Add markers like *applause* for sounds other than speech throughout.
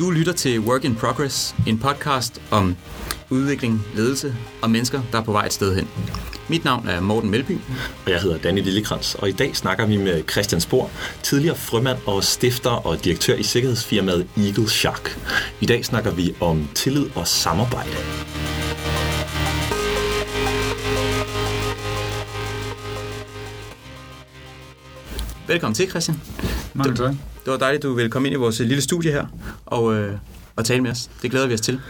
Du lytter til Work in Progress, en podcast om udvikling, ledelse og mennesker, der er på vej et sted hen. Mit navn er Morten Melby. Og jeg hedder Danny Lillekrans, og i dag snakker vi med Christian Spor, tidligere frømand og stifter og direktør i sikkerhedsfirmaet Eagle Shark. I dag snakker vi om tillid og samarbejde. Velkommen til, Christian. Mange tak. Det var dejligt, du ville komme ind i vores øh, lille studie her og, øh, og tale med os. Det glæder vi os til.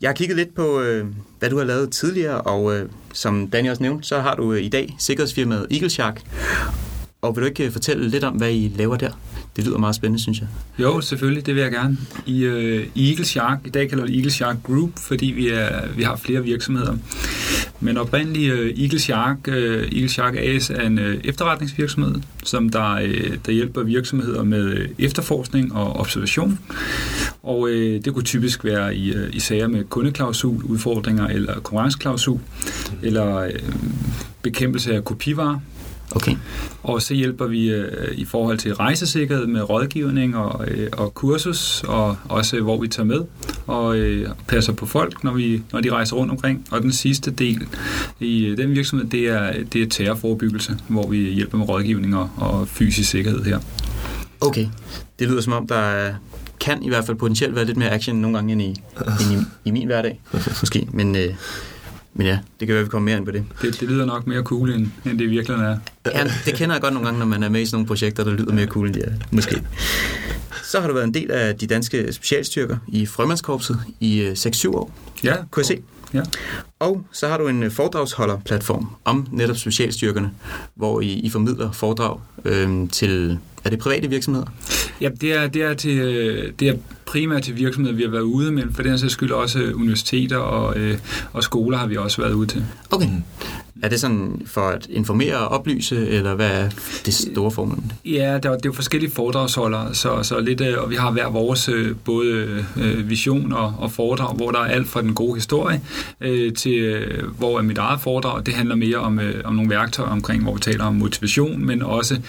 Jeg har kigget lidt på, øh, hvad du har lavet tidligere, og øh, som Daniel også nævnte, så har du øh, i dag sikkerhedsfirmaet Eagle Shark. Og vil du ikke øh, fortælle lidt om, hvad I laver der? Det lyder meget spændende, synes jeg. Jo, selvfølgelig, det vil jeg gerne. I, øh, i Eagle Shark, i dag kalder vi Eagle Shark Group, fordi vi, er, vi har flere virksomheder. Men oprindeligt uh, Eagle Shark, uh, Eagle Shark AS er en uh, efterretningsvirksomhed, som der, uh, der hjælper virksomheder med uh, efterforskning og observation. Og uh, det kunne typisk være i, uh, i sager med kundeklausul, udfordringer eller konkurrenceklausul, eller uh, bekæmpelse af kopivarer. Okay. Og så hjælper vi øh, i forhold til rejsesikkerhed med rådgivning og, øh, og kursus, og også hvor vi tager med og øh, passer på folk, når, vi, når de rejser rundt omkring. Og den sidste del i øh, den virksomhed, det er, det er terrorforebyggelse, hvor vi hjælper med rådgivning og, og fysisk sikkerhed her. Okay. Det lyder som om, der kan i hvert fald potentielt være lidt mere action nogle gange end i, end i, i min hverdag, måske. Men, øh, men ja, det kan være, at vi kommer mere ind på det. Det, det lyder nok mere cool, end, end det virkelig er. Ja, det kender jeg godt nogle gange, når man er med i sådan nogle projekter, der lyder mere cool, end de er, måske. Så har du været en del af de danske specialstyrker i Frømandskorpset i 6-7 år. Ja, kunne jeg se. Ja. Og så har du en foredragsholderplatform om netop specialstyrkerne, hvor I, I formidler foredrag øh, til, er det private virksomheder? Ja, det er, det er, til, det er primært til virksomheder, vi har været ude, men for den sags skyld også universiteter og, øh, og skoler har vi også været ude til. Okay. Er det sådan for at informere og oplyse, eller hvad er det store formål? Ja, der, det er jo forskellige foredragsholdere, så, så lidt, og vi har hver vores både øh, vision og, og foredrag, hvor der er alt fra den gode historie øh, til, øh, hvor er mit eget foredrag, det handler mere om, øh, om nogle værktøjer omkring, hvor vi taler om motivation, men også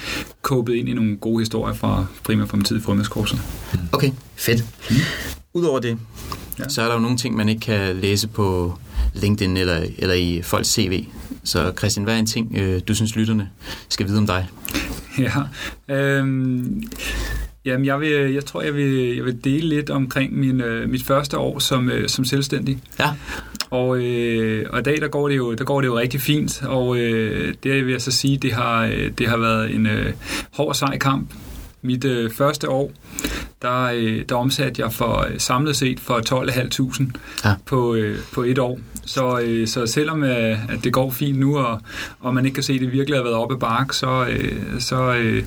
kåbet ind i nogle gode historier fra primært fra min tid i frømandskorpset. Okay, fedt. Mm. Udover det, ja. så er der jo nogle ting, man ikke kan læse på LinkedIn eller, eller i folks CV. Så Christian, hvad er en ting, øh, du synes, lytterne skal vide om dig? *laughs* Ja, øhm, jamen jeg, vil, jeg tror, jeg vil, jeg vil dele lidt omkring min, øh, mit første år som, øh, som selvstændig. Ja. Og, øh, og i dag, der går, det jo, der går det jo rigtig fint, og øh, det vil jeg så sige, det har, det har været en øh, hård sej kamp. Mit øh, første år, der, øh, der omsatte jeg for øh, samlet set for 12.500 ja. på, øh, på et år. Så, øh, så selvom øh, at det går fint nu, og, og man ikke kan se, at det virkelig har været oppe bark, så, øh, så øh,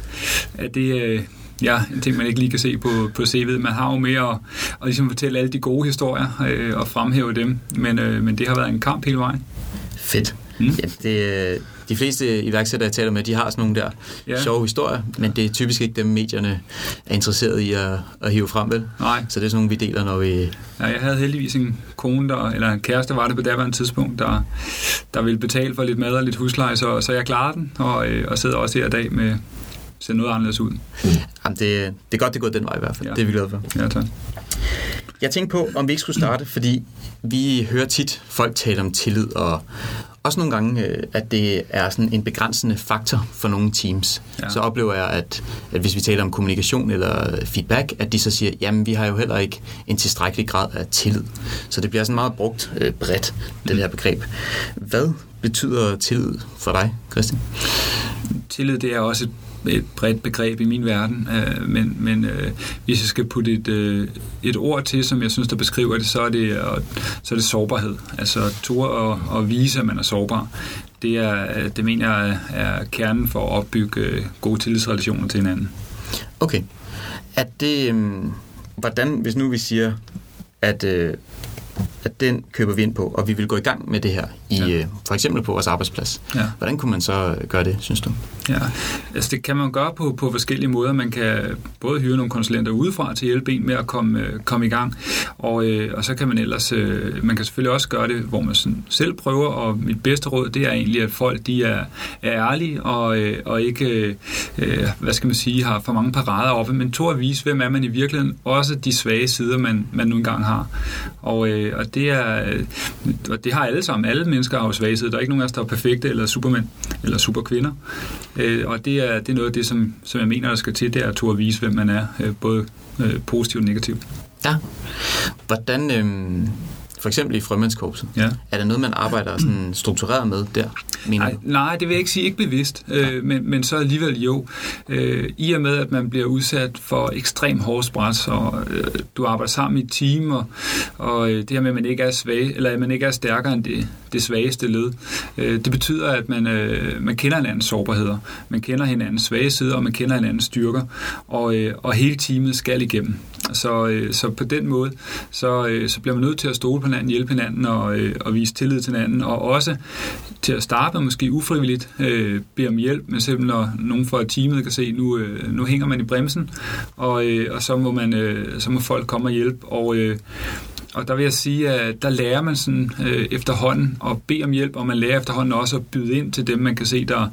er det... Øh, ja, en ting, man ikke lige kan se på, på CV'et. Man har jo mere at, at ligesom fortælle alle de gode historier øh, og fremhæve dem, men, øh, men det har været en kamp hele vejen. Fedt. Mm. Ja, det, de fleste iværksættere, jeg taler med, de har sådan nogle der ja. sjove historier, men det er typisk ikke dem, medierne er interesseret i at, at hive frem, vel? Nej. Så det er sådan nogle, vi deler, når vi... Ja, jeg havde heldigvis en kone, der, eller en kæreste var det på daværende tidspunkt, der, der ville betale for lidt mad og lidt husleje, så, så jeg klarede den, og, øh, og sidder også her i dag med ser noget anderledes ud. Mm. Jamen, det, det er godt, det går den vej i hvert fald. Ja. Det er vi glade for. Ja, tak. Jeg tænkte på, om vi ikke skulle starte, fordi vi hører tit folk tale om tillid, og også nogle gange, at det er sådan en begrænsende faktor for nogle teams. Ja. Så oplever jeg, at, at hvis vi taler om kommunikation eller feedback, at de så siger, jamen vi har jo heller ikke en tilstrækkelig grad af tillid. Så det bliver sådan meget brugt øh, bredt, det her begreb. Hvad betyder tillid for dig, Christian? Tillid, det er også et et bredt begreb i min verden, øh, men, men øh, hvis jeg skal putte et, øh, et ord til, som jeg synes, der beskriver det, så er det, øh, så er det sårbarhed. Altså turde at, at vise, at man er sårbar. Det, er, øh, det mener jeg er kernen for at opbygge øh, gode tillidsrelationer til hinanden. Okay. Er det, hvordan, hvis nu vi siger, at øh, at den køber vi ind på, og vi vil gå i gang med det her, i, ja. øh, for eksempel på vores arbejdsplads. Ja. Hvordan kunne man så gøre det, synes du? Ja, altså det kan man gøre på, på forskellige måder. Man kan både hyre nogle konsulenter udefra til at hjælpe en med at komme, øh, komme i gang, og, øh, og så kan man ellers, øh, man kan selvfølgelig også gøre det, hvor man sådan selv prøver, og mit bedste råd, det er egentlig, at folk de er, er ærlige, og, øh, og ikke, øh, hvad skal man sige, har for mange parader oppe, men to at vise, hvem er man i virkeligheden, også de svage sider, man, man nu engang har. Og, øh, og det er, øh, og det har alle sammen, alle mennesker har jo svaghed. Der er ikke nogen af os, der er perfekte, eller supermænd, eller superkvinder. Øh, og det er, det er noget af det, som, som jeg mener, der skal til, det er at turde vise, hvem man er, øh, både positivt og negativt. Ja. Hvordan, øh, for eksempel i frømandskorpset. Ja. Er der noget, man arbejder sådan struktureret med der? Mener nej, nej, det vil jeg ikke sige, ikke bevidst, øh, men, men så alligevel jo. Øh, I og med, at man bliver udsat for ekstrem hårdt pres, og øh, du arbejder sammen i et team, og, og øh, det her med, at man ikke er svag, eller at man ikke er stærkere end det, det svageste led, øh, det betyder, at man, øh, man kender hinandens sårbarheder, man kender hinandens svage sider, og man kender hinandens styrker, og, øh, og hele teamet skal igennem. Så, øh, så på den måde, så, øh, så bliver man nødt til at stole på hinanden, hjælpe hinanden og, øh, og vise tillid til hinanden, og også til at starte med måske ufrivilligt øh, bede om hjælp, men simpelthen når nogen fra teamet kan se, nu, øh, nu hænger man i bremsen, og, øh, og så, må man, øh, så må folk komme og hjælpe, og øh, og der vil jeg sige, at der lærer man sådan øh, efterhånden at bede om hjælp, og man lærer efterhånden også at byde ind til dem, man kan se, der,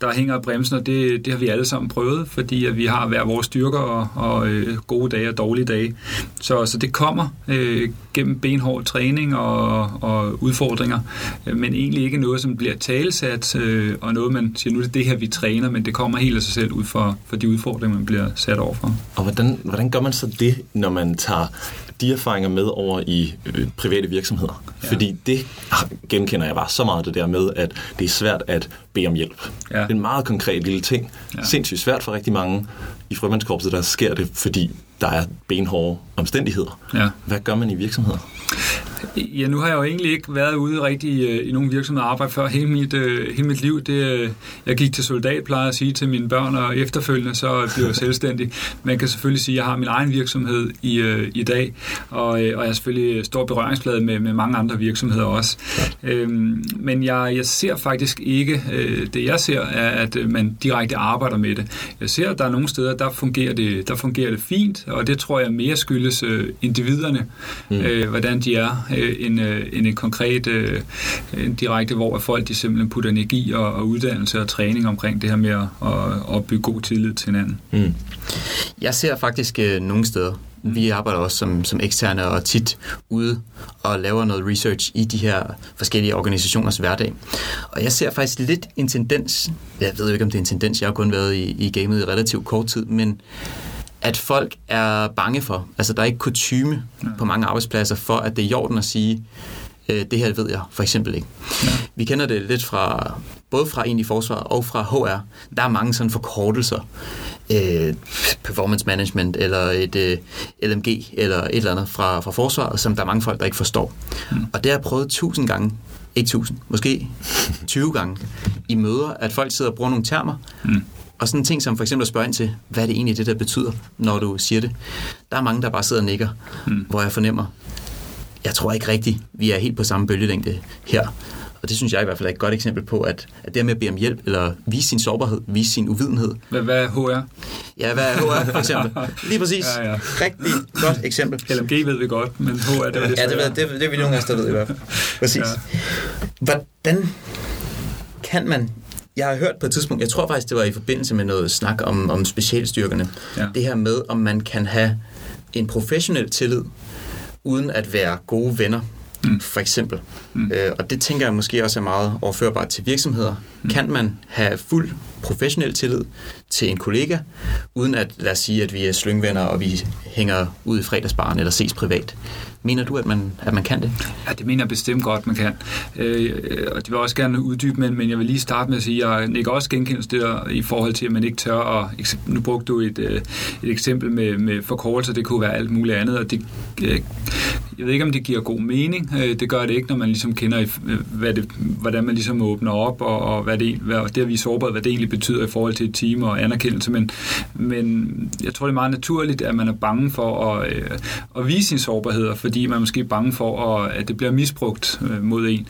der hænger af bremsen, og det, det har vi alle sammen prøvet, fordi at vi har hver vores styrker og, og øh, gode dage og dårlige dage. Så, så det kommer øh, gennem benhård træning og, og udfordringer, øh, men egentlig ikke noget, som bliver talesat, øh, og noget, man siger, nu er det det her, vi træner, men det kommer helt af sig selv ud for, for de udfordringer, man bliver sat overfor. Og hvordan, hvordan gør man så det, når man tager de erfaringer med over i øh, private virksomheder. Ja. Fordi det genkender jeg bare så meget, det der med, at det er svært at bede om hjælp. Ja. Det er en meget konkret lille ting. Ja. Sindssygt svært for rigtig mange. I frømandskorpset, der sker det, fordi der er benhårde omstændigheder. Ja. Hvad gør man i virksomheder? Ja, nu har jeg jo egentlig ikke været ude rigtig øh, i nogle virksomheder og arbejde før hele mit, øh, hele mit liv. Det, øh, jeg gik til soldat, plejer at sige til mine børn, og efterfølgende så bliver jeg selvstændig. Man kan selvfølgelig sige, at jeg har min egen virksomhed i, øh, i dag, og, øh, og jeg er selvfølgelig stor berøringsflade med, med mange andre virksomheder også. Øhm, men jeg, jeg ser faktisk ikke, øh, det jeg ser er, at man direkte arbejder med det. Jeg ser, at der er nogle steder, der fungerer det, der fungerer det fint, og det tror jeg mere skyldes øh, individerne, mm. øh, hvordan de er, øh, end, øh, end en konkret øh, direkte, hvor folk de simpelthen putter energi og, og uddannelse og træning omkring det her med at, at, at bygge god tillid til hinanden. Mm. Jeg ser faktisk øh, nogle steder, vi arbejder også som, som eksterne og tit ude og laver noget research i de her forskellige organisationers hverdag. Og jeg ser faktisk lidt en tendens, jeg ved ikke om det er en tendens, jeg har kun været i, i gamet i relativt kort tid, men at folk er bange for, altså der er ikke kutyme ja. på mange arbejdspladser for, at det er i orden at sige, øh, det her ved jeg for eksempel ikke. Ja. Vi kender det lidt fra, både fra en i forsvaret og fra HR. Der er mange sådan forkortelser. Øh, performance management eller et øh, LMG eller et eller andet fra, fra forsvaret, som der er mange folk, der ikke forstår. Mm. Og det har jeg prøvet tusind gange ikke tusind, måske *laughs* 20 gange i møder, at folk sidder og bruger nogle termer, mm. Og sådan en ting som for eksempel at spørge ind til, hvad er det egentlig det, der betyder, når du siger det. Der er mange, der bare sidder og nikker, mm. hvor jeg fornemmer, jeg tror ikke rigtigt, vi er helt på samme bølgelængde her. Og det synes jeg i hvert fald er et godt eksempel på, at, at det med at bede om hjælp, eller vise sin sårbarhed, vise sin uvidenhed. Hvad, hvad er HR? Ja, hvad er HR for eksempel? Lige præcis. Ja, ja. Rigtig godt eksempel. LMG ved vi godt, men HR, det er det Ja, det, ved, det, det er vi nogle os, der ved i hvert fald. Præcis. Ja. Hvordan kan man jeg har hørt på et tidspunkt, jeg tror faktisk, det var i forbindelse med noget snak om, om specialstyrkerne, ja. det her med, om man kan have en professionel tillid, uden at være gode venner, mm. for eksempel. Mm. Øh, og det tænker jeg måske også er meget overførbart til virksomheder. Mm. Kan man have fuld professionel tillid til en kollega, uden at, lad os sige, at vi er slyngvenner, og vi hænger ud i fredagsbaren eller ses privat? Mener du, at man, at man kan det? Ja, det mener jeg bestemt godt, man kan. Øh, og det vil jeg også gerne uddybe, men, men jeg vil lige starte med at sige, at jeg ikke også genkendelse der i forhold til, at man ikke tør at... Nu brugte du et, øh, et eksempel med, med forkortelser, det kunne være alt muligt andet, og det, øh, jeg ved ikke, om det giver god mening. Øh, det gør det ikke, når man ligesom kender, øh, hvad det, hvordan man ligesom åbner op, og, og hvad det, hvad, det har vi sårbart, hvad det egentlig betyder i forhold til et team og anerkendelse. Men, men jeg tror, det er meget naturligt, at man er bange for at, øh, at vise sine sårbarheder, fordi man er måske bange for, at, at det bliver misbrugt mod en.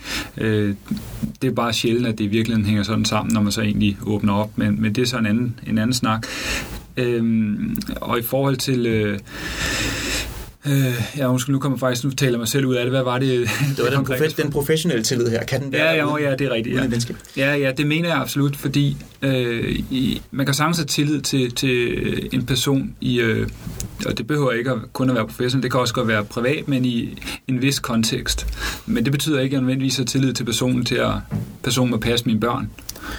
Det er bare sjældent, at det i virkeligheden hænger sådan sammen, når man så egentlig åbner op. Men, men det er så en anden, en anden snak. Øhm, og i forhold til... Øh, Øh, ja, undskyld, nu kommer faktisk, nu taler mig selv ud af det. Hvad var det? *laughs* Det var den, profe- den professionelle tillid her. Kan den være ja, ja, ja, det er rigtigt. Ja. ja, ja, det mener jeg absolut, fordi øh, i, man kan sagtens have tillid til, til en person i, øh, og det behøver ikke at kun at være professionel, det kan også godt være privat, men i en vis kontekst. Men det betyder ikke, at jeg nødvendigvis har tillid til personen til at personen må passe mine børn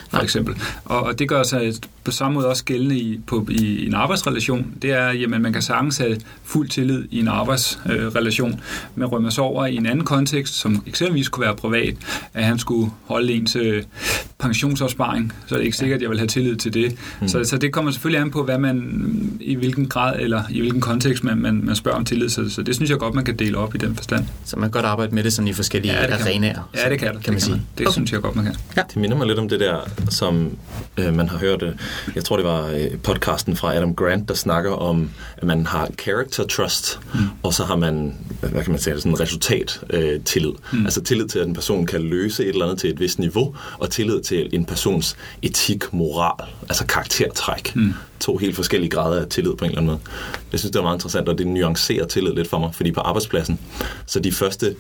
for Nej. eksempel. Og, og det gør sig på samme måde også gældende i, på, i, en arbejdsrelation. Det er, at man kan sagtens have fuld tillid i en arbejdsrelation, øh, men rømmer sig over i en anden kontekst, som eksempelvis kunne være privat, at han skulle holde en til pensionsopsparing, så er det ikke sikkert, at jeg vil have tillid til det. Mm. Så, så det kommer selvfølgelig an på, hvad man, i hvilken grad eller i hvilken kontekst man, man, man spørger om tillid. Så, så det synes jeg godt, man kan dele op i den forstand. Så man kan godt arbejde med det sådan i forskellige ja, arenaer? Ja, det kan, kan, kan man sige. Man. Det okay. synes jeg godt, man kan. Ja. Det minder mig lidt om det der som øh, man har hørt, øh, jeg tror det var øh, podcasten fra Adam Grant, der snakker om, at man har character trust, mm. og så har man, hvad kan man sige, sådan resultat øh, tillid. Mm. Altså tillid til, at en person kan løse et eller andet til et vist niveau, og tillid til en persons etik, moral, altså karaktertræk. Mm to helt forskellige grader af tillid på en eller anden måde. Jeg synes, det er meget interessant, og det nuancerer tillid lidt for mig, fordi på arbejdspladsen, så de første,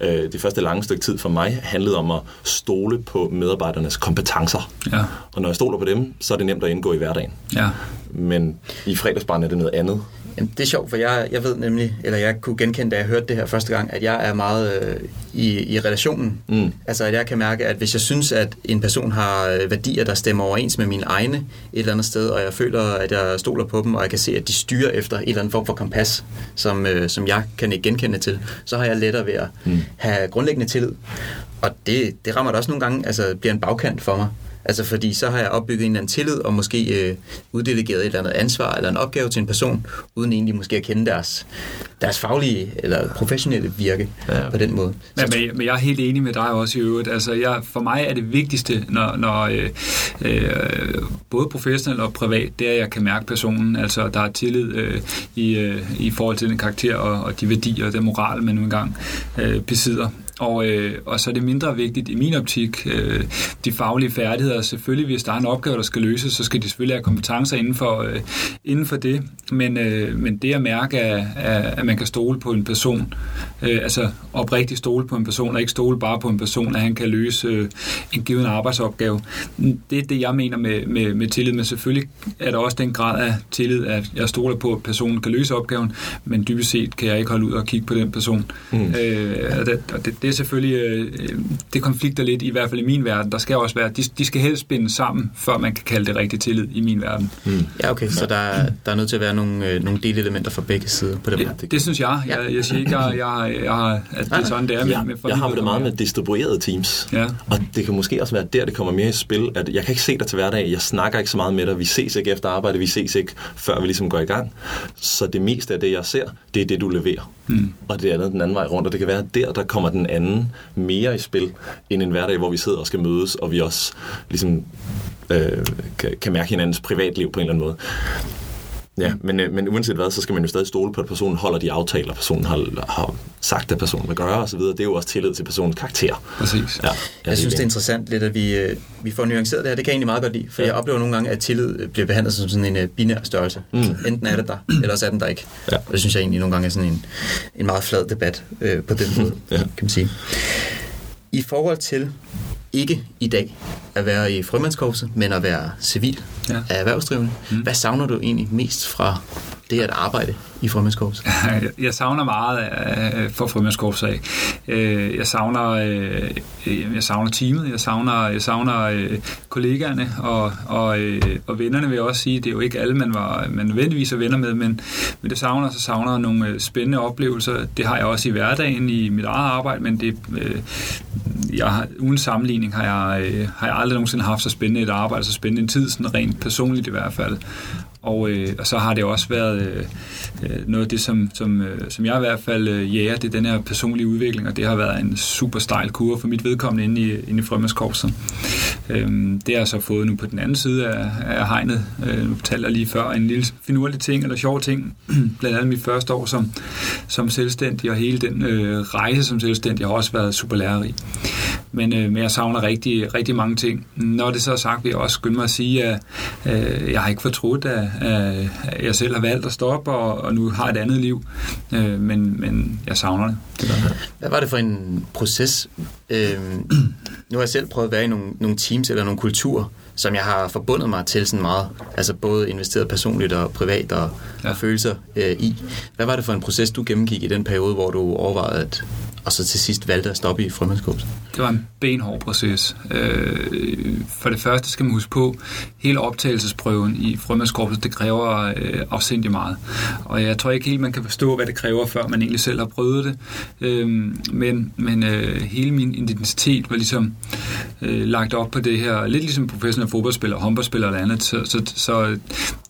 øh, de første lange stykke tid for mig handlede om at stole på medarbejdernes kompetencer. Ja. Og når jeg stoler på dem, så er det nemt at indgå i hverdagen. Ja. Men i fredagsbarn er det noget andet. Jamen, det er sjovt, for jeg, jeg ved nemlig, eller jeg kunne genkende, da jeg hørte det her første gang, at jeg er meget øh, i, i relationen. Mm. Altså, at jeg kan mærke, at hvis jeg synes, at en person har øh, værdier, der stemmer overens med mine egne et eller andet sted, og jeg føler, at jeg stoler på dem, og jeg kan se, at de styrer efter en eller anden form for kompas, som, øh, som jeg kan ikke genkende til, så har jeg lettere ved at mm. have grundlæggende tillid. Og det, det rammer da også nogle gange, altså bliver en bagkant for mig. Altså fordi så har jeg opbygget en eller anden tillid og måske øh, uddelegeret et eller andet ansvar eller en opgave til en person, uden egentlig måske at kende deres, deres faglige eller professionelle virke ja. på den måde. Men, men, men jeg er helt enig med dig også i øvrigt. Altså jeg, for mig er det vigtigste, når, når øh, øh, både professionelt og privat, det er, at jeg kan mærke personen. Altså der er tillid øh, i, øh, i forhold til den karakter og, og de værdier og den moral, man nu engang øh, besidder. Og, øh, og så er det mindre vigtigt i min optik, øh, de faglige færdigheder. Selvfølgelig, hvis der er en opgave, der skal løses, så skal de selvfølgelig have kompetencer inden for, øh, inden for det. Men, øh, men det at mærke, at, at man kan stole på en person, øh, altså oprigtigt stole på en person, og ikke stole bare på en person, at han kan løse øh, en given arbejdsopgave. Det er det, jeg mener med, med, med tillid. Men selvfølgelig er der også den grad af tillid, at jeg stoler på, at personen kan løse opgaven, men dybest set kan jeg ikke holde ud og kigge på den person. Mm. Øh, og det, og det, det er selvfølgelig, øh, det konflikter lidt, i hvert fald i min verden. Der skal også være, de, de skal helst binde sammen, før man kan kalde det rigtig tillid i min verden. Mm. Ja, okay, så der, der er nødt til at være nogle, øh, nogle delelementer fra begge sider på det. Det, det, det synes jeg. Jeg, jeg siger ikke, jeg, jeg, jeg, at det er sådan, det er. Ja, med, med jeg har det meget med distribuerede teams. Ja. Og det kan måske også være der, det kommer mere i spil, at jeg kan ikke se dig til hverdag, jeg snakker ikke så meget med dig, vi ses ikke efter arbejde, vi ses ikke, før vi ligesom går i gang. Så det meste af det, jeg ser, det er det, du leverer. Mm. Og det andet den anden vej rundt, og det kan være, der, der kommer den anden mere i spil, end en hverdag, hvor vi sidder og skal mødes, og vi også ligesom øh, kan, kan mærke hinandens privatliv på en eller anden måde. Ja, men, øh, men uanset hvad, så skal man jo stadig stole på, at personen holder de aftaler, personen har, har sagt, at personen vil gøre osv. Det er jo også tillid til personens karakter. Præcis. Ja, jeg, jeg synes, det er interessant lidt, at vi, øh, vi får nuanceret det her. Det kan jeg egentlig meget godt lide, for ja. jeg oplever nogle gange, at tillid bliver behandlet som sådan en binær størrelse. Mm. Enten er det der, *clears throat* eller også er den der ikke. Ja. Og det synes jeg egentlig nogle gange er sådan en, en meget flad debat øh, på den *laughs* måde, ja. kan man sige. I forhold til ikke i dag at være i frømandskorpset, men at være civil ja. af erhvervsdrivende. Mm. Hvad savner du egentlig mest fra det at arbejde i frømandskorpset? *laughs* Jeg savner meget øh, for frømandskorpset øh, jeg savner, øh, jeg savner teamet, jeg savner, jeg savner øh, kollegaerne og, og, og vennerne vil jeg også sige. Det er jo ikke alle, man, var, man nødvendigvis er venner med, men, men det savner, så savner nogle spændende oplevelser. Det har jeg også i hverdagen i mit eget arbejde, men det, jeg uden sammenligning har jeg, har jeg aldrig nogensinde haft så spændende et arbejde, så spændende en tid, sådan rent personligt i hvert fald. Og, øh, og så har det også været øh, øh, noget af det, som, som, øh, som jeg i hvert fald øh, jæger, det er den her personlige udvikling, og det har været en super stejl kurve for mit vedkommende inde i, inde i frømandskorpset. Øh, det har jeg så fået nu på den anden side af, af hegnet. Øh, nu fortalte jeg lige før en lille finurlig ting, eller sjov ting, *clears throat* blandt andet mit første år som, som selvstændig, og hele den øh, rejse som selvstændig har også været super lærerig. Men, øh, men jeg savner rigtig, rigtig mange ting. Når det så er sagt, vil jeg også skynde mig at sige, at øh, jeg har ikke fortrudt, at, at jeg selv har valgt at stoppe, og, og nu har et andet liv. Øh, men, men jeg savner det. det Hvad var det for en proces? Øh, nu har jeg selv prøvet at være i nogle, nogle teams eller nogle kulturer, som jeg har forbundet mig til sådan meget, altså både investeret personligt og privat og, ja. følelser øh, i. Hvad var det for en proces, du gennemgik i den periode, hvor du overvejede at og så til sidst valgte at stoppe i frømandskorpset? Det var en benhård proces. Øh, for det første skal man huske på, hele optagelsesprøven i frømandskorpset, det kræver øh, afsindig meget. Og jeg tror ikke helt, man kan forstå, hvad det kræver, før man egentlig selv har prøvet det. Øh, men men øh, hele min identitet var ligesom øh, lagt op på det her, lidt ligesom professionel fodboldspiller, håndboldspiller eller andet. Så, så, så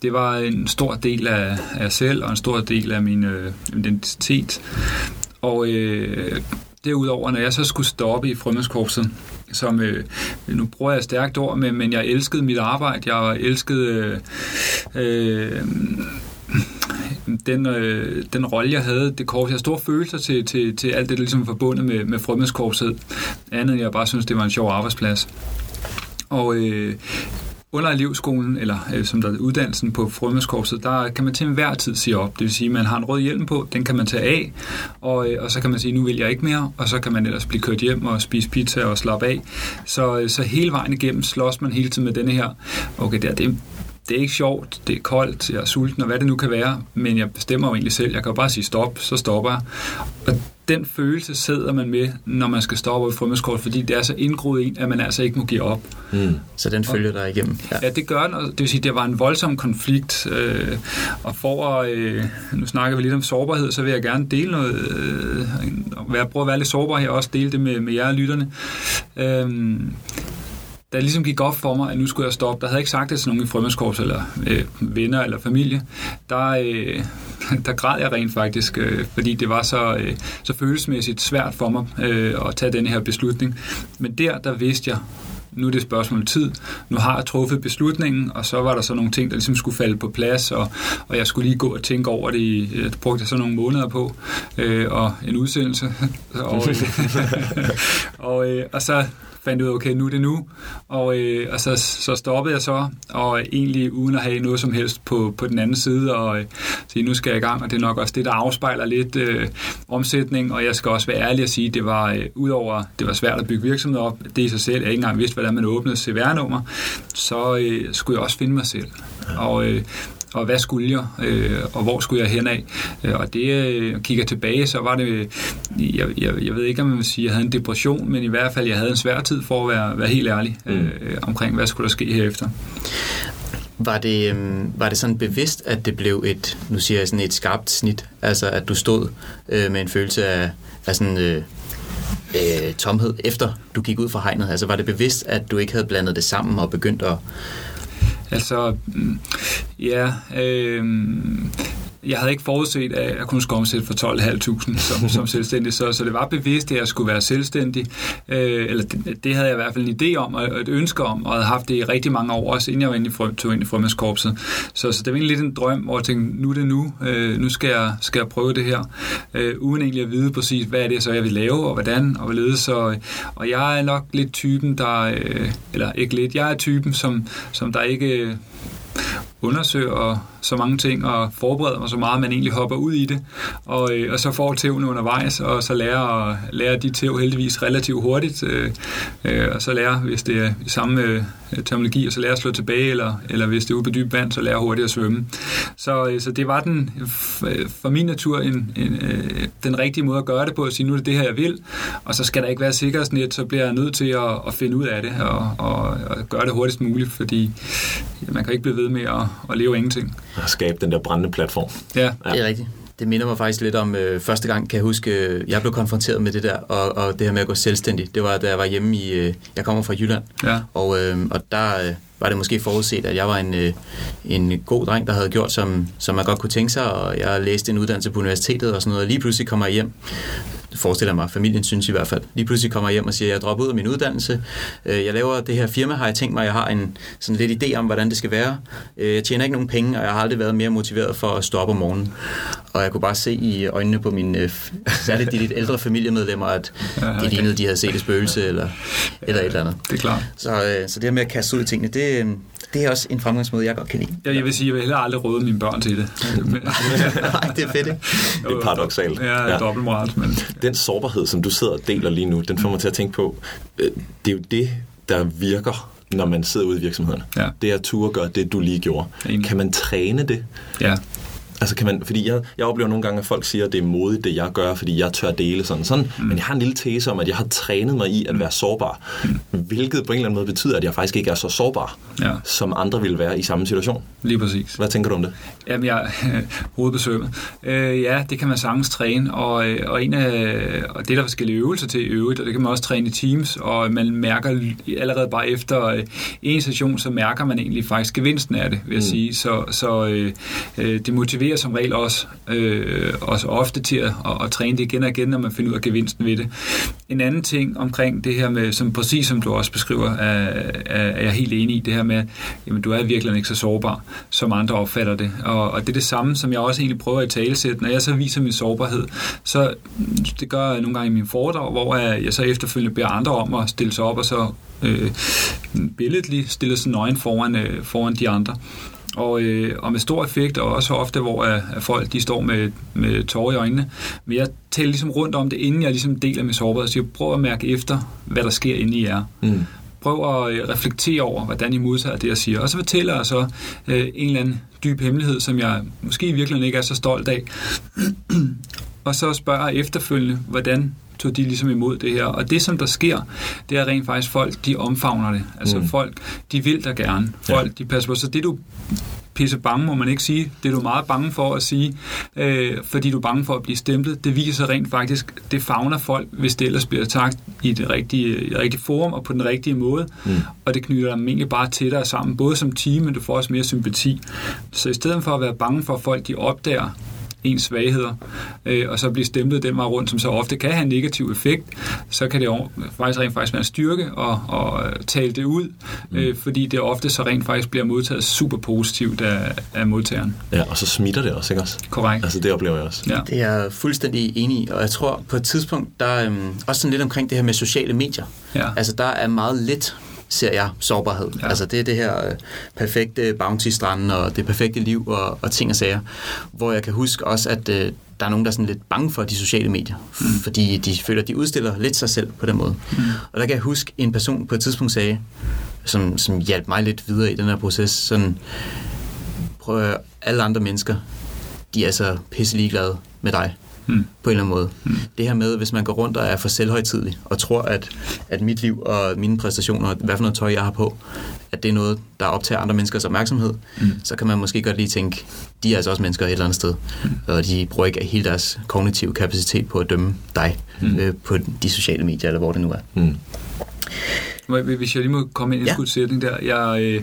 det var en stor del af, af selv, og en stor del af min øh, identitet. Og øh, derudover, når jeg så skulle stoppe i frømandskorpset, som, øh, nu bruger jeg et stærkt ord, men, men jeg elskede mit arbejde, jeg elskede øh, øh, den, øh, den rolle, jeg havde, det korps. Jeg har store følelser til, til, til alt det, der ligesom er forbundet med, med frømandskorpset. Andet end jeg bare synes, det var en sjov arbejdsplads. Og øh, under elevskolen, eller øh, som der er uddannelsen på frømandskorpset, der kan man til enhver tid sige op. Det vil sige, at man har en rød hjelm på, den kan man tage af, og, øh, og så kan man sige, nu vil jeg ikke mere, og så kan man ellers blive kørt hjem og spise pizza og slappe af. Så, øh, så hele vejen igennem slås man hele tiden med denne her, okay, det er, det, det er ikke sjovt, det er koldt, jeg er sulten, og hvad det nu kan være, men jeg bestemmer jo egentlig selv. Jeg kan jo bare sige stop, så stopper jeg. Og den følelse sidder man med, når man skal stoppe i fremmedskort, fordi det er så indgroet ind, at man altså ikke må give op. Mm. Så den følger dig igennem? Ja. ja, det gør den, og det vil sige, det var en voldsom konflikt. Øh, og for at, øh, nu snakker vi lidt om sårbarhed, så vil jeg gerne dele noget, øh, prøve at være lidt sårbar her, og også dele det med, med jer lytterne. Øh, da det ligesom gik op for mig, at nu skulle jeg stoppe, der havde jeg ikke sagt det til nogen i frømandskorps eller øh, venner eller familie, der, øh, *laughs* der græd jeg rent faktisk, øh, fordi det var så, øh, så følelsesmæssigt svært for mig øh, at tage den her beslutning. Men der, der vidste jeg, nu er det et spørgsmål om tid. Nu har jeg truffet beslutningen, og så var der så nogle ting, der ligesom skulle falde på plads, og, og jeg skulle lige gå og tænke over det. Øh, det brugte jeg så nogle måneder på, øh, og en udsendelse. *laughs* og, øh, *laughs* og, øh, og så fandt ud af, okay, nu er det nu. Og, øh, og så, så stoppede jeg så, og egentlig uden at have noget som helst på, på den anden side, og øh, sige, nu skal jeg i gang, og det er nok også det, der afspejler lidt øh, omsætning, og jeg skal også være ærlig at sige, det var øh, udover, det var svært at bygge virksomhed op, det i sig selv, jeg ikke engang vidste, hvordan man åbnede CVR-nummer, så øh, skulle jeg også finde mig selv. Og øh, og hvad skulle jeg, øh, og hvor skulle jeg hen af. Øh, og det, øh, kigger tilbage, så var det, jeg, jeg, jeg ved ikke, om man vil sige, at jeg havde en depression, men i hvert fald, jeg havde en svær tid for at være, være helt ærlig mm. øh, omkring, hvad skulle der ske herefter. Var det, øh, var det sådan bevidst, at det blev et, nu siger jeg sådan et skarpt snit, altså at du stod øh, med en følelse af, af sådan... Øh, øh, tomhed, efter du gik ud fra hegnet? Altså var det bevidst, at du ikke havde blandet det sammen og begyndt at, Altså, mm, ja, øh, jeg havde ikke forudset, at jeg kunne skulle omsætte for 12.500 som, *laughs* som selvstændig, så, så det var bevidst, at jeg skulle være selvstændig. Øh, eller det, det havde jeg i hvert fald en idé om, og et ønske om, og havde haft det i rigtig mange år, også inden jeg var inde i frø, tog ind i frømandskorpset. Så, så det var egentlig lidt en drøm, hvor jeg tænkte, nu er det nu, øh, nu skal jeg, skal jeg prøve det her, øh, uden egentlig at vide præcis, hvad er det så, jeg vil lave, og hvordan, og hvorledes. Så, og jeg er nok lidt typen, der, øh, eller ikke lidt, jeg er typen, som, som der ikke undersøger så mange ting og forbereder mig så meget, at man egentlig hopper ud i det, og, øh, og så får tævne undervejs, og så lærer, lærer de tæv heldigvis relativt hurtigt, øh, øh, og så lærer, hvis det er i samme øh, terminologi, og så lærer at slå tilbage, eller, eller hvis det er ude på dyb vand, så lærer hurtigt at svømme. Så, øh, så det var den, øh, for min natur en, en, øh, den rigtige måde at gøre det på, at sige, nu er det det her, jeg vil, og så skal der ikke være sikkerhedsnet, så bliver jeg nødt til at, at finde ud af det, og, og, og gøre det hurtigst muligt, fordi man kan ikke blive ved med at, at leve ingenting at skabe den der brændende platform. Ja, ja. det er rigtigt. Det minder mig faktisk lidt om øh, første gang, kan jeg huske, øh, jeg blev konfronteret med det der, og, og det her med at gå selvstændig. Det var, da jeg var hjemme i, øh, jeg kommer fra Jylland, ja. og, øh, og der øh, var det måske forudset, at jeg var en, øh, en god dreng, der havde gjort, som, som man godt kunne tænke sig, og jeg læste en uddannelse på universitetet og sådan noget, og lige pludselig kommer jeg hjem forestiller mig, familien synes i hvert fald. Lige pludselig kommer jeg hjem og siger, jeg dropper ud af min uddannelse. Øh, jeg laver det her firma, har jeg tænkt mig, jeg har en sådan lidt idé om, hvordan det skal være. Øh, jeg tjener ikke nogen penge, og jeg har aldrig været mere motiveret for at stå op om morgenen. Og jeg kunne bare se i øjnene på mine, øh, *laughs* særligt de lidt ældre familiemedlemmer, at de lignede, de havde set et spøgelse eller, eller et eller andet. Det er klart. Så, så det her med at kaste ud i tingene, det, det er også en fremgangsmåde, jeg godt kan lide. Ja, jeg vil sige, jeg vil heller aldrig råde mine børn til det. *laughs* Nej, det er fedt, ikke? *laughs* Det er paradoxalt. Ja, ja. dobbeltmoral. Men... Den sårbarhed, som du sidder og deler lige nu, den får mig til at tænke på, øh, det er jo det, der virker når man sidder ude i virksomhederne. Ja. Det er at ture gøre det, du lige gjorde. Kan man træne det? Ja. Altså kan man, fordi jeg, jeg oplever nogle gange, at folk siger, at det er modigt, det jeg gør, fordi jeg tør dele sådan sådan. Mm. Men jeg har en lille tese om, at jeg har trænet mig i at være sårbar. Mm. Hvilket på en eller anden måde betyder, at jeg faktisk ikke er så sårbar, ja. som andre ville være i samme situation. Lige præcis. Hvad tænker du om det? Jamen, jeg *laughs* hovedbesøget. Øh, ja, det kan man sagtens træne, og, øh, og, en af, og det er der forskellige øvelser til øvrigt, og det kan man også træne i teams, og man mærker allerede bare efter øh, en session, så mærker man egentlig faktisk gevinsten af det, vil jeg mm. sige. Så, så øh, øh det motiverer appellerer som regel også, øh, også ofte til at, at, at træne det igen og igen, når man finder ud af gevinsten ved det. En anden ting omkring det her med, som præcis som du også beskriver, er, er jeg helt enig i, det her med, jamen du er virkelig ikke så sårbar, som andre opfatter det. Og, og det er det samme, som jeg også egentlig prøver at talesætte. Når jeg så viser min sårbarhed, så det gør jeg nogle gange i min foredrag, hvor jeg så efterfølgende beder andre om at stille sig op og så øh, billedligt stille sig nøgen foran, øh, foran de andre og, øh, og med stor effekt, og også ofte, hvor at, at folk de står med, med tårer i øjnene. Men jeg taler ligesom rundt om det, inden jeg ligesom deler med sårbarhed, så jeg prøver at mærke efter, hvad der sker inde i jer. Mm. Prøv at øh, reflektere over, hvordan I modtager det, jeg siger. Og så fortæller jeg så øh, en eller anden dyb hemmelighed, som jeg måske i virkeligheden ikke er så stolt af. *clears throat* og så spørger jeg efterfølgende, hvordan tog de ligesom imod det her. Og det, som der sker, det er rent faktisk folk, de omfavner det. Altså mm. folk, de vil da gerne. Folk, ja. de passer på. Så det, du pisse bange, må man ikke sige. Det er du meget bange for at sige, øh, fordi du er bange for at blive stemplet. Det viser rent faktisk, det fagner folk, hvis det ellers bliver sagt i det rigtige, i det rigtige forum og på den rigtige måde. Mm. Og det knytter dem egentlig bare tættere sammen, både som team, men du får også mere sympati. Så i stedet for at være bange for, at folk de opdager, ens svagheder, øh, og så blive stemplet den vej rundt, som så ofte kan have en negativ effekt, så kan det faktisk rent faktisk være en styrke at, at tale det ud, mm. øh, fordi det ofte så rent faktisk bliver modtaget super positivt af, af modtageren. Ja, og så smitter det også, ikke også? Korrekt. Altså det oplever jeg også. Ja. Det er jeg fuldstændig enig i, og jeg tror på et tidspunkt, der øhm, også sådan lidt omkring det her med sociale medier. Ja. Altså der er meget lidt ser jeg sårbarhed. Ja. Altså det er det her øh, perfekte bounty-strand og det perfekte liv og, og ting og sager, hvor jeg kan huske også, at øh, der er nogen, der er sådan lidt bange for de sociale medier, mm. fordi de føler, at de udstiller lidt sig selv på den måde. Mm. Og der kan jeg huske, en person på et tidspunkt sagde, som, som hjalp mig lidt videre i den her proces, sådan, prøv at alle andre mennesker, de er så pisse ligeglade med dig mm. på en eller anden måde. Mm. Det her med, hvis man går rundt og er for selvhøjtidlig, og tror, at, at mit liv og mine præstationer, hvad for noget tøj jeg har på, at det er noget, der optager andre menneskers opmærksomhed, mm. så kan man måske godt lige tænke, de er altså også mennesker et eller andet sted, mm. og de bruger ikke hele deres kognitive kapacitet på at dømme dig mm. øh, på de sociale medier, eller hvor det nu er. Mm. Hvis jeg lige må komme ind i en ja. sætning der. Jeg, øh,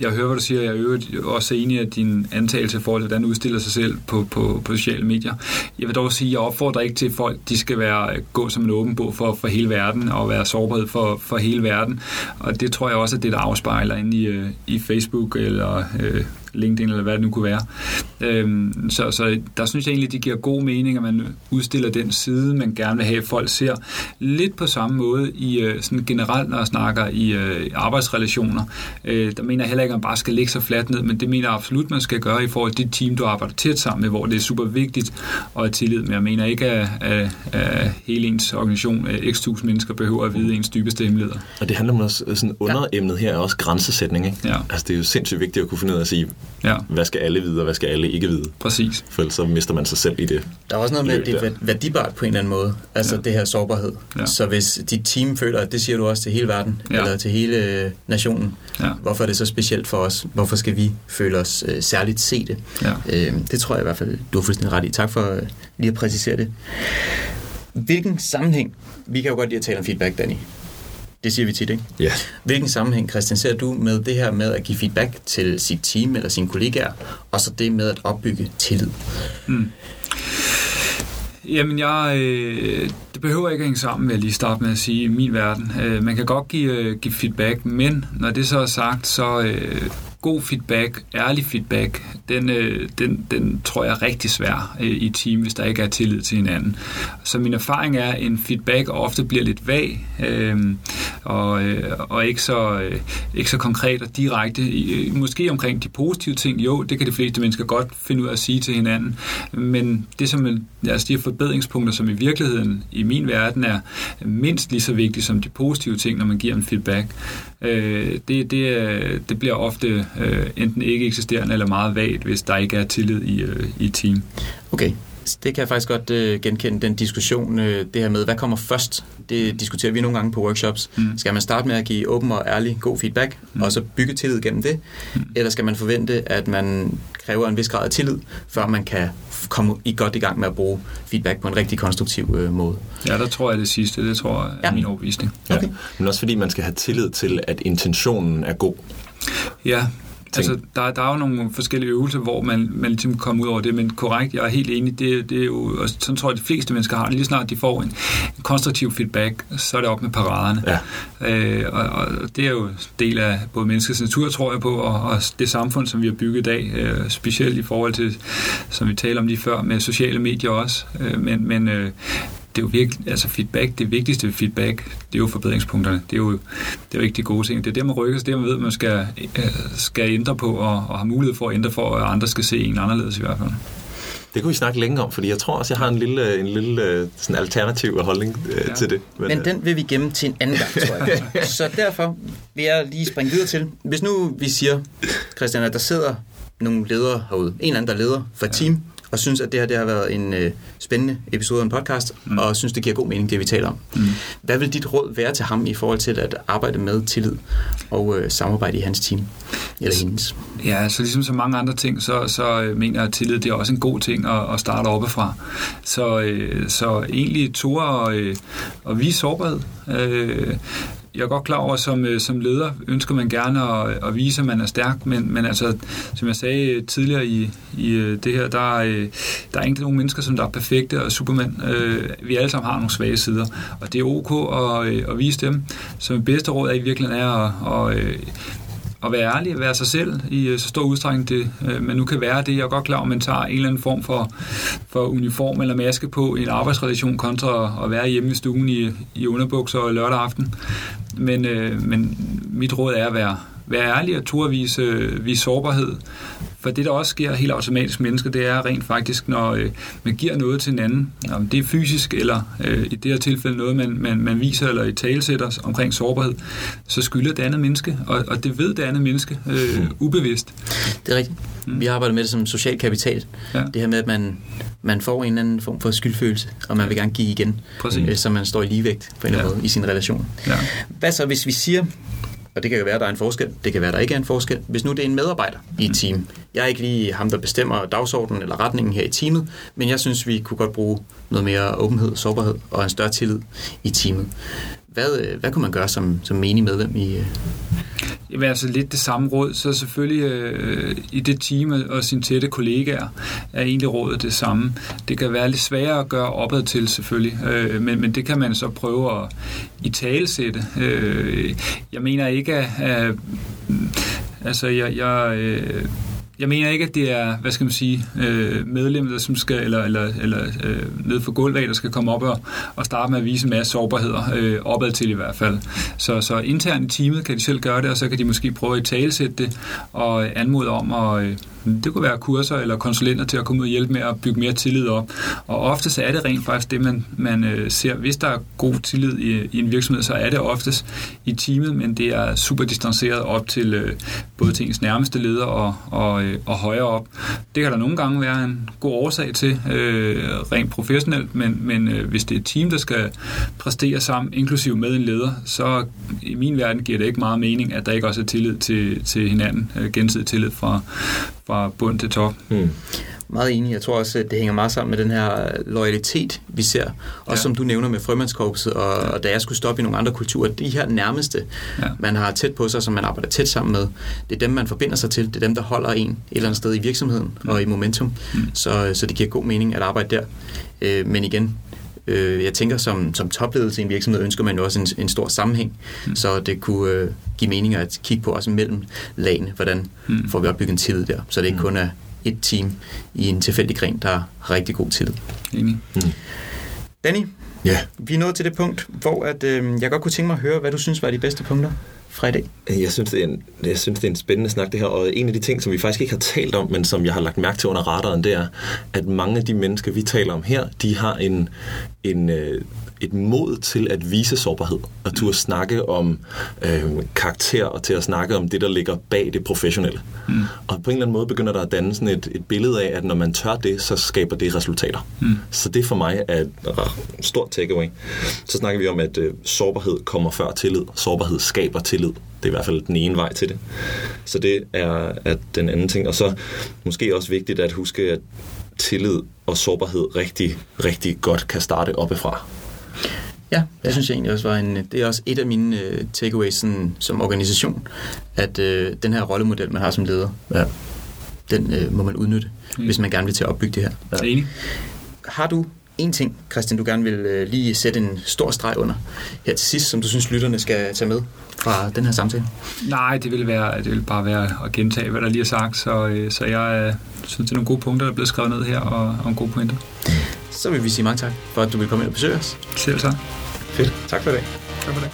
jeg hører, hvad du siger. Jeg er også enig i din antagelse for, hvordan udstiller sig selv på, på, på sociale medier. Jeg vil dog sige, at jeg opfordrer ikke til, at folk de skal være, gå som en åben bog for, for hele verden og være sårbarhed for, for hele verden. Og det tror jeg også er det, der afspejler inde i, øh, i Facebook eller øh, LinkedIn eller hvad det nu kunne være. Øhm, så, så der synes jeg egentlig, det giver god mening, at man udstiller den side, man gerne vil have, at folk ser. Lidt på samme måde i øh, sådan generelt, når jeg snakker i øh, arbejdsrelationer. Øh, der mener jeg heller ikke, at man bare skal lægge sig fladt ned, men det mener jeg absolut, man skal gøre i forhold til det team, du arbejder tæt sammen med, hvor det er super vigtigt at have tillid. Men jeg mener ikke, at, at, at hele ens organisation, x tusind mennesker, behøver at vide ens dybeste hemmeligheder. Og det handler om også, sådan underemnet her er også grænsesætning. Ikke? Ja. Altså det er jo sindssygt vigtigt at kunne finde ud af at sige, Ja. Hvad skal alle vide, og hvad skal alle ikke vide. Præcis. For så mister man sig selv i det. Der er også noget med, at det er værdibart på en eller anden måde. Altså ja. det her sårbarhed. Ja. Så hvis dit team føler, at det siger du også til hele verden, ja. eller til hele nationen, ja. hvorfor er det så specielt for os? Hvorfor skal vi føle os øh, særligt set? Ja. Øh, det tror jeg i hvert fald, du har fuldstændig ret i. Tak for øh, lige at præcisere det. Hvilken sammenhæng, vi kan jo godt lide at tale om feedback, Danny. Det siger vi tit, ikke? Ja. Hvilken sammenhæng, Christian, ser du med det her med at give feedback til sit team eller sine kollegaer, og så det med at opbygge tillid? Mm. Jamen, jeg, øh, det behøver ikke at hænge sammen, vil jeg lige starte med at sige, i min verden. Øh, man kan godt give, øh, give feedback, men når det så er sagt, så øh, god feedback, ærlig feedback, den, øh, den, den tror jeg er rigtig svær øh, i et team, hvis der ikke er tillid til hinanden. Så min erfaring er, at en feedback ofte bliver lidt vag, øh, og, øh, og ikke, så, øh, ikke så konkret og direkte. Øh, måske omkring de positive ting, jo, det kan de fleste mennesker godt finde ud af at sige til hinanden, men det som altså de forbedringspunkter, som i virkeligheden i min verden er mindst lige så vigtige som de positive ting, når man giver en feedback, øh, det, det, øh, det bliver ofte øh, enten ikke eksisterende eller meget vagt, hvis der ikke er tillid i, øh, i team. Okay, det kan jeg faktisk godt øh, genkende, den diskussion, øh, det her med, hvad kommer først? Det diskuterer vi nogle gange på workshops. Mm. Skal man starte med at give åben og ærlig god feedback, mm. og så bygge tillid gennem det? Mm. Eller skal man forvente, at man kræver en vis grad af tillid, før man kan komme i godt i gang med at bruge feedback på en rigtig konstruktiv øh, måde? Ja, der tror jeg det sidste. Det tror jeg er ja. min overbevisning. Okay. Ja. Men også fordi man skal have tillid til, at intentionen er god. Ja, Altså, der, der er jo nogle forskellige øvelser, hvor man, man ligesom kommer ud over det, men korrekt, jeg er helt enig, det, det er jo, og sådan tror jeg, de fleste mennesker har det, lige snart de får en, en konstruktiv feedback, så er det op med paraderne. Ja. Øh, og, og det er jo del af både menneskets natur, tror jeg på, og, og det samfund, som vi har bygget i dag, øh, specielt i forhold til, som vi talte om lige før, med sociale medier også, øh, men, men øh, det er jo virkelig, altså feedback, det vigtigste feedback, det er jo forbedringspunkterne. Det er jo, det er jo ikke de gode ting. Det er det, man rykker, det er, man ved, man skal, øh, skal ændre på, og, og har mulighed for at ændre for, at andre skal se en anderledes i hvert fald. Det kunne vi snakke længe om, fordi jeg tror også, jeg har en lille, en lille øh, sådan alternativ holdning øh, ja. til det. Men, Men den vil vi gemme til en anden gang, tror jeg. *laughs* Så derfor vil jeg lige springe videre til. Hvis nu vi siger, Christian, at der sidder nogle ledere herude, en eller anden, der leder for et team, og synes, at det her det har været en øh, spændende episode af en podcast, mm. og synes, det giver god mening, det vi taler om. Mm. Hvad vil dit råd være til ham i forhold til at arbejde med tillid og øh, samarbejde i hans team? Eller hendes? Ja, så ligesom så mange andre ting, så, så øh, mener jeg, at tillid det er også en god ting at, at starte oppefra. Så, øh, så egentlig tog og, øh, og vise sårbarhed. Øh, jeg er godt klar over, at som, øh, som leder ønsker man gerne at, at vise, at man er stærk, men, men altså, som jeg sagde øh, tidligere i, i øh, det her, der, er, der er ikke nogen mennesker, som der er perfekte og supermænd. Vi alle sammen har nogle svage sider, og det er ok at, at vise dem. Så mit bedste råd er i virkeligheden er at, at at være ærlig, at være sig selv i øh, så stor udstrækning, det, øh, man nu kan være det. Jeg er godt klar, at man tager en eller anden form for, for uniform eller maske på i en arbejdsrelation kontra at være hjemme i stuen i, i underbukser lørdag aften. Men, øh, men mit råd er at være, være ærlig og turde vise, vise sårbarhed. For det, der også sker helt automatisk mennesker, det er rent faktisk, når øh, man giver noget til en anden, om det er fysisk, eller øh, i det her tilfælde noget, man, man, man viser eller i talesætter omkring sårbarhed, så skylder det andet menneske, og, og det ved det andet menneske øh, mm. ubevidst. Det er rigtigt. Mm. Vi arbejder med det som social kapital. Ja. Det her med, at man, man får en eller anden form for skyldfølelse, og man vil gerne give igen, øh, så man står i ligevægt på en eller anden ja. måde i sin relation. Ja. Hvad så, hvis vi siger, og det kan jo være, at der er en forskel. Det kan være, at der ikke er en forskel. Hvis nu det er en medarbejder i et team. Jeg er ikke lige ham, der bestemmer dagsordenen eller retningen her i teamet, men jeg synes, vi kunne godt bruge noget mere åbenhed, sårbarhed og en større tillid i teamet. Hvad, øh, hvad kunne man gøre som, som menig medlem i... Øh? Jamen altså lidt det samme råd, så selvfølgelig øh, i det team og sine tætte kollegaer er egentlig rådet det samme. Det kan være lidt sværere at gøre opad til selvfølgelig, øh, men, men det kan man så prøve at i talesætte. Øh, jeg mener ikke at... at altså jeg... jeg øh, jeg mener ikke, at det er, hvad skal man sige, øh, medlemmer, der som skal, eller, eller, eller øh, ned for gulvet, der skal komme op og, og starte med at vise en masse sårbarheder, øh, opad til i hvert fald. Så, så internt i teamet kan de selv gøre det, og så kan de måske prøve at talesætte det og anmode om at, øh, det kunne være kurser eller konsulenter til at komme ud og hjælpe med at bygge mere tillid op. Og ofte så er det rent faktisk det, man, man øh, ser. Hvis der er god tillid i, i en virksomhed, så er det oftest i teamet, men det er super distanceret op til øh, både til ens nærmeste leder og, og, øh, og højere op. Det kan der nogle gange være en god årsag til, øh, rent professionelt, men, men øh, hvis det er et team, der skal præstere sammen, inklusive med en leder, så i min verden giver det ikke meget mening, at der ikke også er tillid til, til hinanden, øh, gensidig tillid fra, fra bund til top. Mm. Meget enig. Jeg tror også, at det hænger meget sammen med den her loyalitet, vi ser. Også ja. som du nævner med frømandskorpset, og, ja. og da jeg skulle stoppe i nogle andre kulturer, de her nærmeste, ja. man har tæt på sig, som man arbejder tæt sammen med, det er dem, man forbinder sig til. Det er dem, der holder en et eller andet sted i virksomheden ja. og i momentum. Mm. Så, så det giver god mening at arbejde der. Øh, men igen, øh, jeg tænker, som, som topledelse i en virksomhed ønsker man jo også en, en stor sammenhæng, mm. så det kunne øh, give mening at kigge på også mellem lagene, hvordan mm. får vi opbygget en tillid der, så det ikke mm. kun er et team i en tilfældig gren, der har rigtig god tillid. Enig. Mm. Danny, ja. vi er nået til det punkt, hvor at, øh, jeg godt kunne tænke mig at høre, hvad du synes var de bedste punkter fra i dag? Jeg synes, det er en, jeg synes, det er en spændende snak, det her. Og en af de ting, som vi faktisk ikke har talt om, men som jeg har lagt mærke til under radaren, det er, at mange af de mennesker, vi taler om her, de har en, en, øh, et mod til at vise sårbarhed, og til at snakke om øh, karakter, og til at snakke om det, der ligger bag det professionelle. Mm. Og på en eller anden måde begynder der at danne sådan et, et billede af, at når man tør det, så skaber det resultater. Mm. Så det for mig er et stort takeaway. Så snakker vi om, at øh, sårbarhed kommer før tillid. Sårbarhed skaber tillid. Det er i hvert fald den ene vej til det. Så det er, er den anden ting. Og så måske også vigtigt at huske, at tillid og sårbarhed rigtig, rigtig godt kan starte oppefra. Ja, det ja. synes jeg egentlig også var en, det er også et af mine uh, takeaways sådan, som organisation, at uh, den her rollemodel, man har som leder, ja. den uh, må man udnytte, mm. hvis man gerne vil til at opbygge det her. Ja. Enig. Har du en ting, Christian, du gerne vil uh, lige sætte en stor streg under her til sidst, som du synes, lytterne skal tage med fra den her samtale? Nej, det vil, være, det vil bare være at gentage, hvad der lige er sagt, så, uh, så jeg uh, synes, det er nogle gode punkter, der er blevet skrevet ned her, og, og nogle gode pointer. Så vil vi sige mange tak for, at du vil komme ind og besøge os. Selv tak. Fedt. Tak for det. Tak for det.